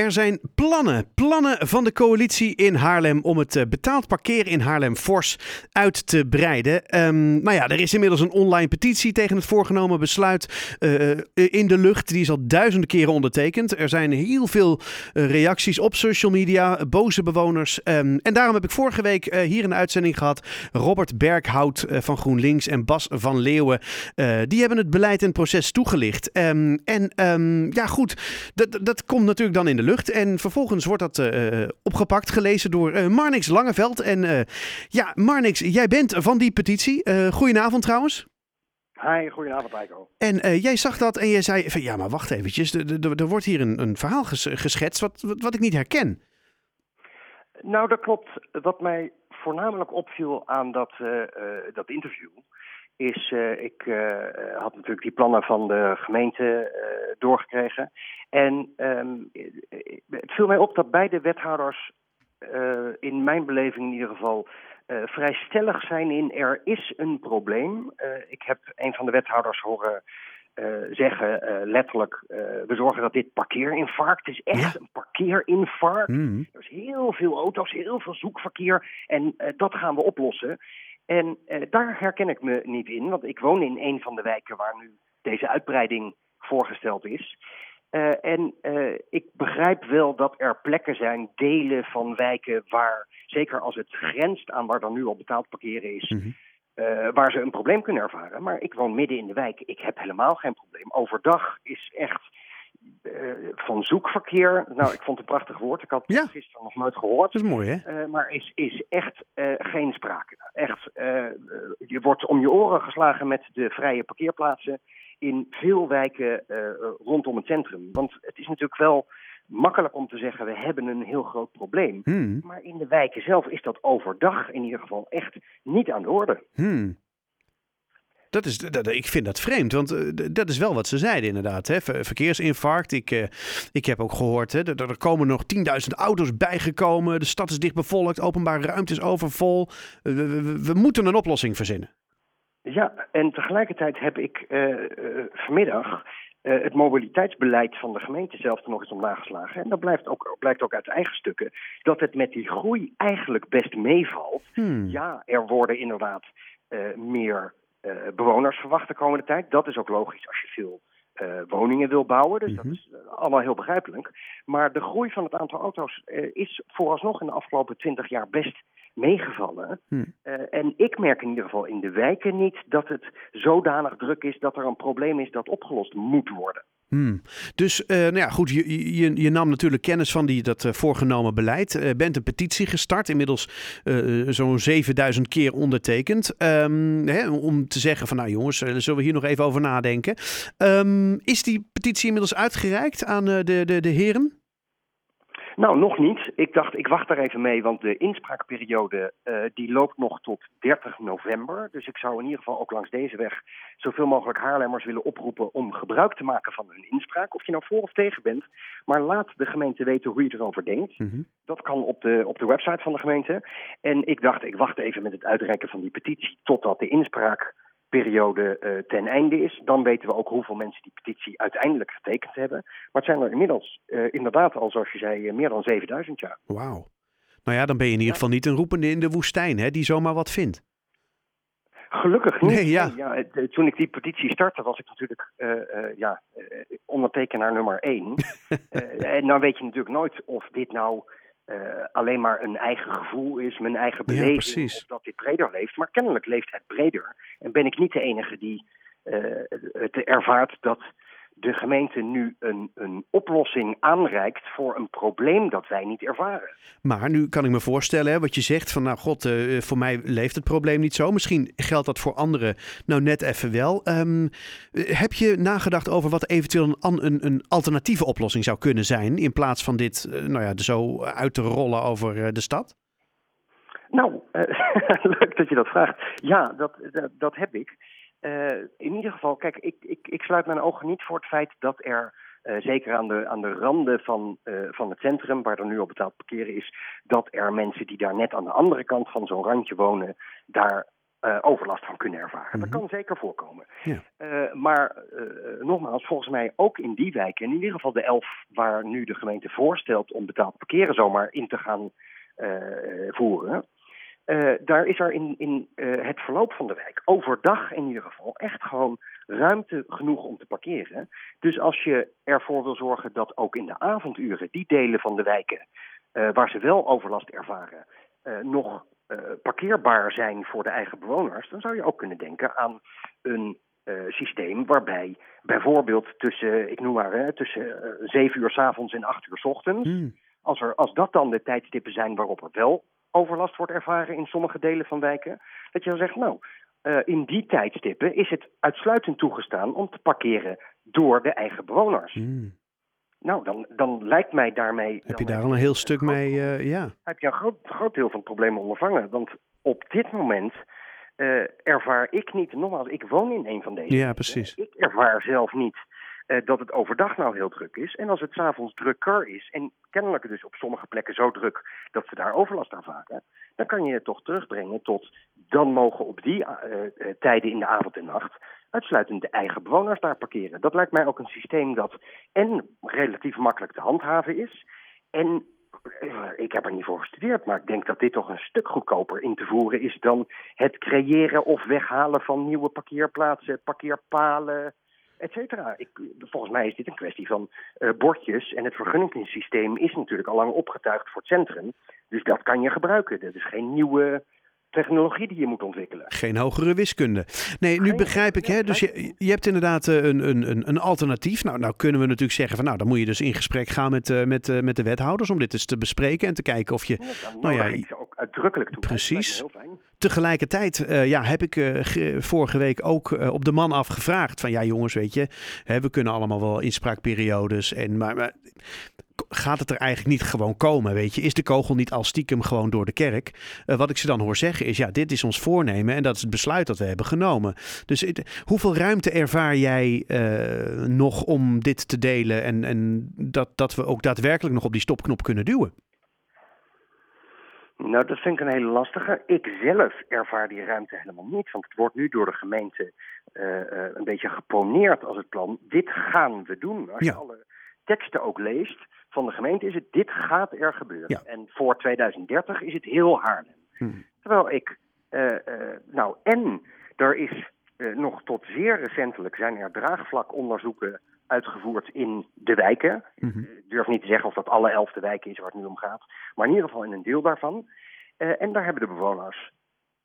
Er zijn plannen, plannen van de coalitie in Haarlem om het eh, betaald parkeren in Haarlem fors uit te breiden. Um, nou ja, er is inmiddels een online petitie tegen het voorgenomen besluit uh, in de lucht. Die is al duizenden keren ondertekend. Er zijn heel veel reacties op social media, boze bewoners. Um, en daarom heb ik vorige week hier een uitzending gehad Robert Berghout van GroenLinks en Bas van Leeuwen. die hebben het beleid en proces toegelicht. Um, en ja, goed, dat, dat komt natuurlijk dan in de lucht. En vervolgens wordt dat uh, opgepakt, gelezen door uh, Marnix Langeveld. En ja, Marnix, jij bent van die petitie. goedenavond trouwens. Hi, goedenavond Eiko. En jij zag dat en je zei van ja, maar wacht eventjes. Er wordt hier een, een verhaal geschetst wat, wat, wat ik niet herken. Nou, dat klopt. Wat mij voornamelijk opviel aan dat, dat interview is, uh, ik uh, had natuurlijk die plannen van de gemeente uh, doorgekregen. En um, het viel mij op dat beide wethouders, in mijn beleving in ieder geval, vrij stellig zijn in er is een probleem. ik heb een van de wethouders horen zeggen, letterlijk, we zorgen dat dit parkeerinfarct is echt een parkeerinfarct. Mm. Er is heel veel auto's, heel veel zoekverkeer en dat gaan we oplossen. En uh, daar herken ik me niet in, want ik woon in een van de wijken waar nu deze uitbreiding voorgesteld is. Uh, en uh, ik begrijp wel dat er plekken zijn, delen van wijken, waar, zeker als het grenst aan waar dan nu al betaald parkeren is, mm -hmm. waar ze een probleem kunnen ervaren. Maar ik woon midden in de wijk, ik heb helemaal geen probleem. Overdag is echt van zoekverkeer. Nou, ik vond het een prachtig woord. Ik had het ja. gisteren nog nooit gehoord. Dat is mooi, hè? Uh, maar is, is echt uh, geen sprake. Echt, je wordt om je oren geslagen met de vrije parkeerplaatsen in veel wijken rondom het centrum. Want het is natuurlijk wel makkelijk om te zeggen, we hebben een heel groot probleem. Hmm. Maar in de wijken zelf is dat overdag in ieder geval echt niet aan de orde. Hmm. Dat is, dat, ik vind dat vreemd, want uh, dat is wel wat ze zeiden inderdaad. Hè? Verkeersinfarct. Ik, uh, ik heb ook gehoord hè, dat er komen nog 10.000 auto's bijgekomen. De stad is dicht bevolkt, openbare ruimte is overvol. We, we, we, moeten een oplossing verzinnen. Ja, en tegelijkertijd heb ik vanmiddag het mobiliteitsbeleid van de gemeente zelf er nog eens om nageslagen. En dat blijft ook, blijkt ook uit eigen stukken dat het met die groei eigenlijk best meevalt. Hmm. Ja, er worden inderdaad meer bewoners verwachten de komende tijd. Dat is ook logisch als je veel uh, woningen wil bouwen. Dus mm -hmm. dat is uh, allemaal heel begrijpelijk. Maar de groei van het aantal auto's is vooralsnog in de afgelopen twintig jaar best meegevallen. Hmm. en ik merk in ieder geval in de wijken niet dat het zodanig druk is dat er een probleem is dat opgelost moet worden. Hmm. Dus uh, nou ja, goed, je, je, je, nam natuurlijk kennis van die, dat uh, voorgenomen beleid. Uh, bent een petitie gestart, inmiddels zo'n 7000 keer ondertekend. Um, hè, om te zeggen van nou jongens, zullen we hier nog even over nadenken. Um, is die petitie inmiddels uitgereikt aan de, de, de heren? Nou, nog niet. Ik dacht, ik wacht daar even mee, want de inspraakperiode uh, die loopt nog tot 30 november. Dus ik zou in ieder geval ook langs deze weg zoveel mogelijk Haarlemmers willen oproepen om gebruik te maken van hun inspraak. Of je nou voor of tegen bent. Maar laat de gemeente weten hoe je erover denkt. Mm -hmm. Dat kan op de, op de website van de gemeente. En ik dacht, ik wacht even met het uitreiken van die petitie totdat de inspraak periode uh, ten einde is. Dan weten we ook hoeveel mensen die petitie uiteindelijk getekend hebben. Maar het zijn er inmiddels uh, inderdaad al, zoals je zei, uh, meer dan 7000 jaar. Wauw. Nou ja, dan ben je in ieder geval niet een roepende in de woestijn, hè, die zomaar wat vindt. Gelukkig niet. Nee, ja. ja. toen ik die petitie startte, was ik natuurlijk ja, ondertekenaar nummer één. en dan weet je natuurlijk nooit of dit nou uh, alleen maar een eigen gevoel is, mijn eigen beleving, ja, dat dit breder leeft. Maar kennelijk leeft het breder. En ben ik niet de enige die uh, het ervaart dat de gemeente nu een, een oplossing aanreikt voor een probleem dat wij niet ervaren. Maar nu kan ik me voorstellen, hè, wat je zegt van nou god, uh, voor mij leeft het probleem niet zo. Misschien geldt dat voor anderen nou net even wel. Um, heb je nagedacht over wat eventueel een, een, een, alternatieve oplossing zou kunnen zijn in plaats van dit uh, nou ja, zo uit te rollen over uh, de stad? Nou, leuk dat je dat vraagt. Ja, dat, dat, dat heb ik. Uh, in ieder geval, kijk, ik, ik, ik sluit mijn ogen niet voor het feit dat er uh, zeker aan de, aan de randen van, uh, van het centrum, waar er nu al betaald parkeren is, dat er mensen die daar net aan de andere kant van zo'n randje wonen, daar uh, overlast van kunnen ervaren. Dat Mhm. kan zeker voorkomen. Ja. Maar nogmaals, volgens mij ook in die wijken, in ieder geval de elf waar nu de gemeente voorstelt om betaald parkeren zomaar in te gaan voeren. Daar is er in, in het verloop van de wijk overdag in ieder geval echt gewoon ruimte genoeg om te parkeren. Dus als je ervoor wil zorgen dat ook in de avonduren die delen van de wijken waar ze wel overlast ervaren, nog parkeerbaar zijn voor de eigen bewoners, dan zou je ook kunnen denken aan een systeem waarbij bijvoorbeeld tussen, ik noem maar, hè, tussen uh, 7 uur s avonds en 8 uur s ochtends, Hmm. als, er, als dat dan de tijdstippen zijn waarop er wel overlast wordt ervaren in sommige delen van wijken, dat je dan zegt, nou, uh, in die tijdstippen is het uitsluitend toegestaan om te parkeren door de eigen bewoners. Hmm. Nou, dan, dan lijkt mij daarmee. Heb je daar al een heel stuk mee, uh, ja. Heb je een groot, groot deel van het probleem ondervangen. Want op dit moment uh, ervaar ik niet, nogmaals, ik woon in een van deze. Ja, precies. Ik ervaar zelf niet dat het overdag nou heel druk is. En als het s'avonds drukker is, en kennelijk dus op sommige plekken zo druk dat ze daar overlast ervaren, dan kan je het toch terugbrengen tot dan mogen op die uh, tijden in de avond en nacht uitsluitend de eigen bewoners daar parkeren. Dat lijkt mij ook een systeem dat en relatief makkelijk te handhaven is. En ik heb er niet voor gestudeerd, maar ik denk dat dit toch een stuk goedkoper in te voeren is dan het creëren of weghalen van nieuwe parkeerplaatsen, parkeerpalen, et cetera. Ik, volgens mij is dit een kwestie van uh, bordjes en het vergunningssysteem is natuurlijk al lang opgetuigd voor het centrum. Dus dat kan je gebruiken. Dat is geen nieuwe technologie die je moet ontwikkelen. Geen hogere wiskunde. Nee, nu begrijp ik, hè, dus je, je hebt inderdaad eh, een, een, een, een alternatief. Nou, nou kunnen we natuurlijk zeggen van, nou, dan moet je dus in gesprek gaan met, eh, met, eh, met de wethouders om dit eens te bespreken en te kijken of je Ja, dan Nou ja, ik ze ook uitdrukkelijk toe. precies. Heel fijn. Tegelijkertijd eh, ja, heb ik eh, ge- vorige week ook eh, op de man afgevraagd van ja jongens, weet je, hè, we kunnen allemaal wel inspraakperiodes en maar, maar gaat het er eigenlijk niet gewoon komen, weet je? Is de kogel niet al stiekem gewoon door de kerk? Wat ik ze dan hoor zeggen is ja, dit is ons voornemen en dat is het besluit dat we hebben genomen. Dus hoeveel ruimte ervaar jij nog om dit te delen en, en dat, dat we ook daadwerkelijk nog op die stopknop kunnen duwen? Nou, dat vind ik een hele lastige. Ik zelf ervaar die ruimte helemaal niet. Want het wordt nu door de gemeente eh, eh, een beetje geponeerd als het plan. Dit gaan we doen. Als Ja. je alle teksten ook leest van de gemeente is het dit gaat er gebeuren. Ja. En voor 2030 is het heel Haarlem. Hmm. Terwijl ik, eh, nou en er is nog tot zeer recentelijk zijn er draagvlakonderzoeken uitgevoerd in de wijken. Mhm. Ik durf niet te zeggen of dat alle elfde wijken is waar het nu om gaat. Maar in ieder geval in een deel daarvan. Eh, en daar hebben de bewoners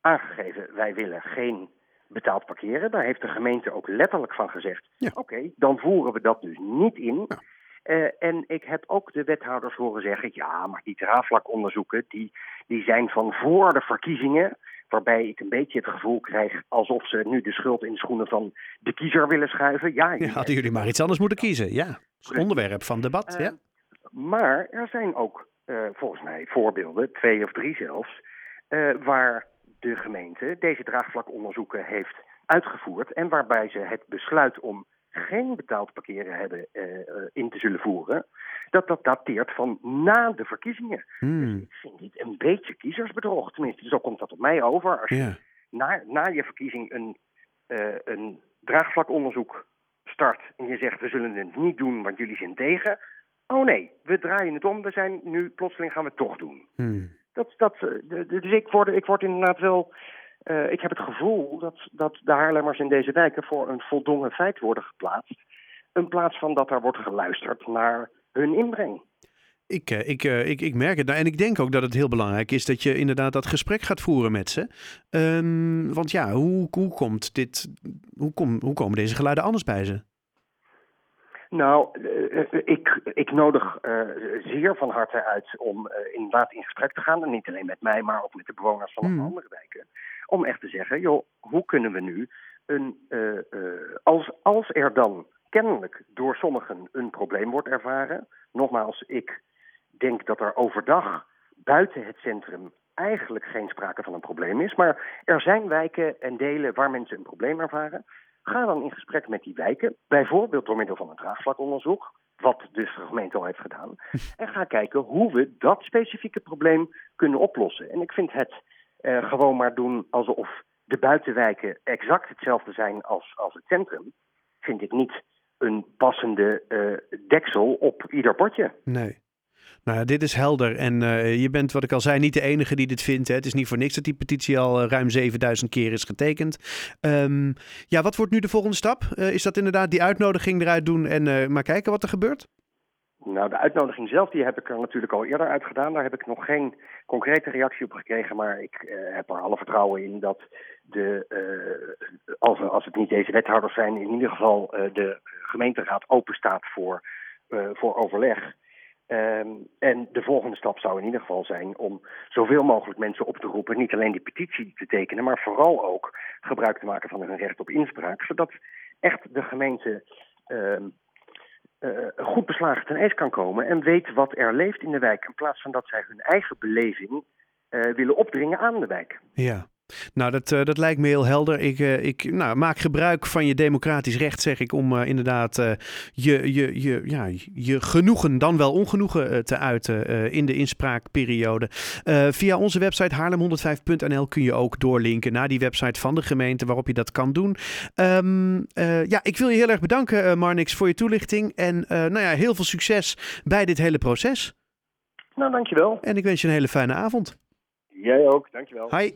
aangegeven, wij willen geen betaald parkeren. Daar heeft de gemeente ook letterlijk van gezegd, Ja. oké, dan voeren we dat dus niet in. Ja. Eh, en ik heb ook de wethouders horen zeggen, ja, maar die draagvlakonderzoeken, die, die zijn van voor de verkiezingen. Waarbij ik een beetje het gevoel krijg alsof ze nu de schuld in de schoenen van de kiezer willen schuiven. Ja, Ja, hadden jullie maar iets anders moeten kiezen. Ja, het onderwerp van debat. eh, ja. Maar er zijn ook eh, volgens mij voorbeelden, twee of drie zelfs, eh, waar de gemeente deze draagvlakonderzoeken heeft uitgevoerd en waarbij ze het besluit om geen betaald parkeren hebben in te zullen voeren, dat dat dateert van na de verkiezingen. Hmm, Ik vind dit een beetje kiezersbedrog, tenminste zo komt dat op mij over. Als je na, na je verkiezing een, eh, een draagvlakonderzoek start en je zegt we zullen het niet doen, want jullie zijn tegen. Oh nee, we draaien het om, we zijn nu plotseling gaan we het toch doen. Hmm. Dat, dat, eh, de- de- dus ik word, ik word inderdaad wel. eh, ik heb het gevoel dat, dat de Haarlemmers in deze wijken voor een voldongen feit worden geplaatst. In plaats van dat er wordt geluisterd naar hun inbreng. Ik, eh, ik, eh, ik, ik merk het. Nou, en ik denk ook dat het heel belangrijk is dat je inderdaad dat gesprek gaat voeren met ze. Ehm, want ja, hoe, hoe, komt dit, hoe, kom, hoe komen deze geluiden anders bij ze? Nou, eh, ik, ik nodig zeer van harte uit om eh, inderdaad in gesprek te gaan. En niet alleen met mij, maar ook met de bewoners van Hmm. andere wijken. Om echt te zeggen, joh, hoe kunnen we nu een. als, als er dan kennelijk door sommigen een probleem wordt ervaren. Nogmaals, ik denk dat er overdag buiten het centrum eigenlijk geen sprake van een probleem is. Maar er zijn wijken en delen waar mensen een probleem ervaren. Ga dan in gesprek met die wijken, bijvoorbeeld door middel van een draagvlakonderzoek, wat dus de gemeente al heeft gedaan. En ga kijken hoe we dat specifieke probleem kunnen oplossen. En ik vind het eh, gewoon maar doen alsof de buitenwijken exact hetzelfde zijn als, als het centrum, vind ik niet een passende uh, deksel op ieder potje. Nee. Nou ja, dit is helder. En uh, je bent, wat ik al zei, niet de enige die dit vindt. Hè. Het is niet voor niks dat die petitie al uh, ruim 7000 keer is getekend. Um, ja, wat wordt nu de volgende stap? Is dat inderdaad die uitnodiging eruit doen en maar kijken wat er gebeurt? Nou, de uitnodiging zelf die heb ik er natuurlijk al eerder uit gedaan. Daar heb ik nog geen concrete reactie op gekregen. Maar ik heb er alle vertrouwen in dat de, als, als het niet deze wethouders zijn, in ieder geval de gemeenteraad open staat voor, voor overleg. Um, en de volgende stap zou in ieder geval zijn om zoveel mogelijk mensen op te roepen, niet alleen die petitie te tekenen, maar vooral ook gebruik te maken van hun recht op inspraak, zodat echt de gemeente uh, goed beslagen ten ijs kan komen en weet wat er leeft in de wijk, in plaats van dat zij hun eigen beleving uh, willen opdringen aan de wijk. Ja. Nou, dat, uh, dat lijkt me heel helder. Ik, uh, ik nou, maak gebruik van je democratisch recht, zeg ik, om uh, inderdaad je, je, je, ja, je genoegen, dan wel ongenoegen te uiten in de inspraakperiode. via onze website haarlem105.nl kun je ook doorlinken naar die website van de gemeente waarop je dat kan doen. Um, ja, ik wil je heel erg bedanken, Marnix, voor je toelichting. En nou ja, heel veel succes bij dit hele proces. Nou, dankjewel. En ik wens je een hele fijne avond. Jij ook, dankjewel. Hi.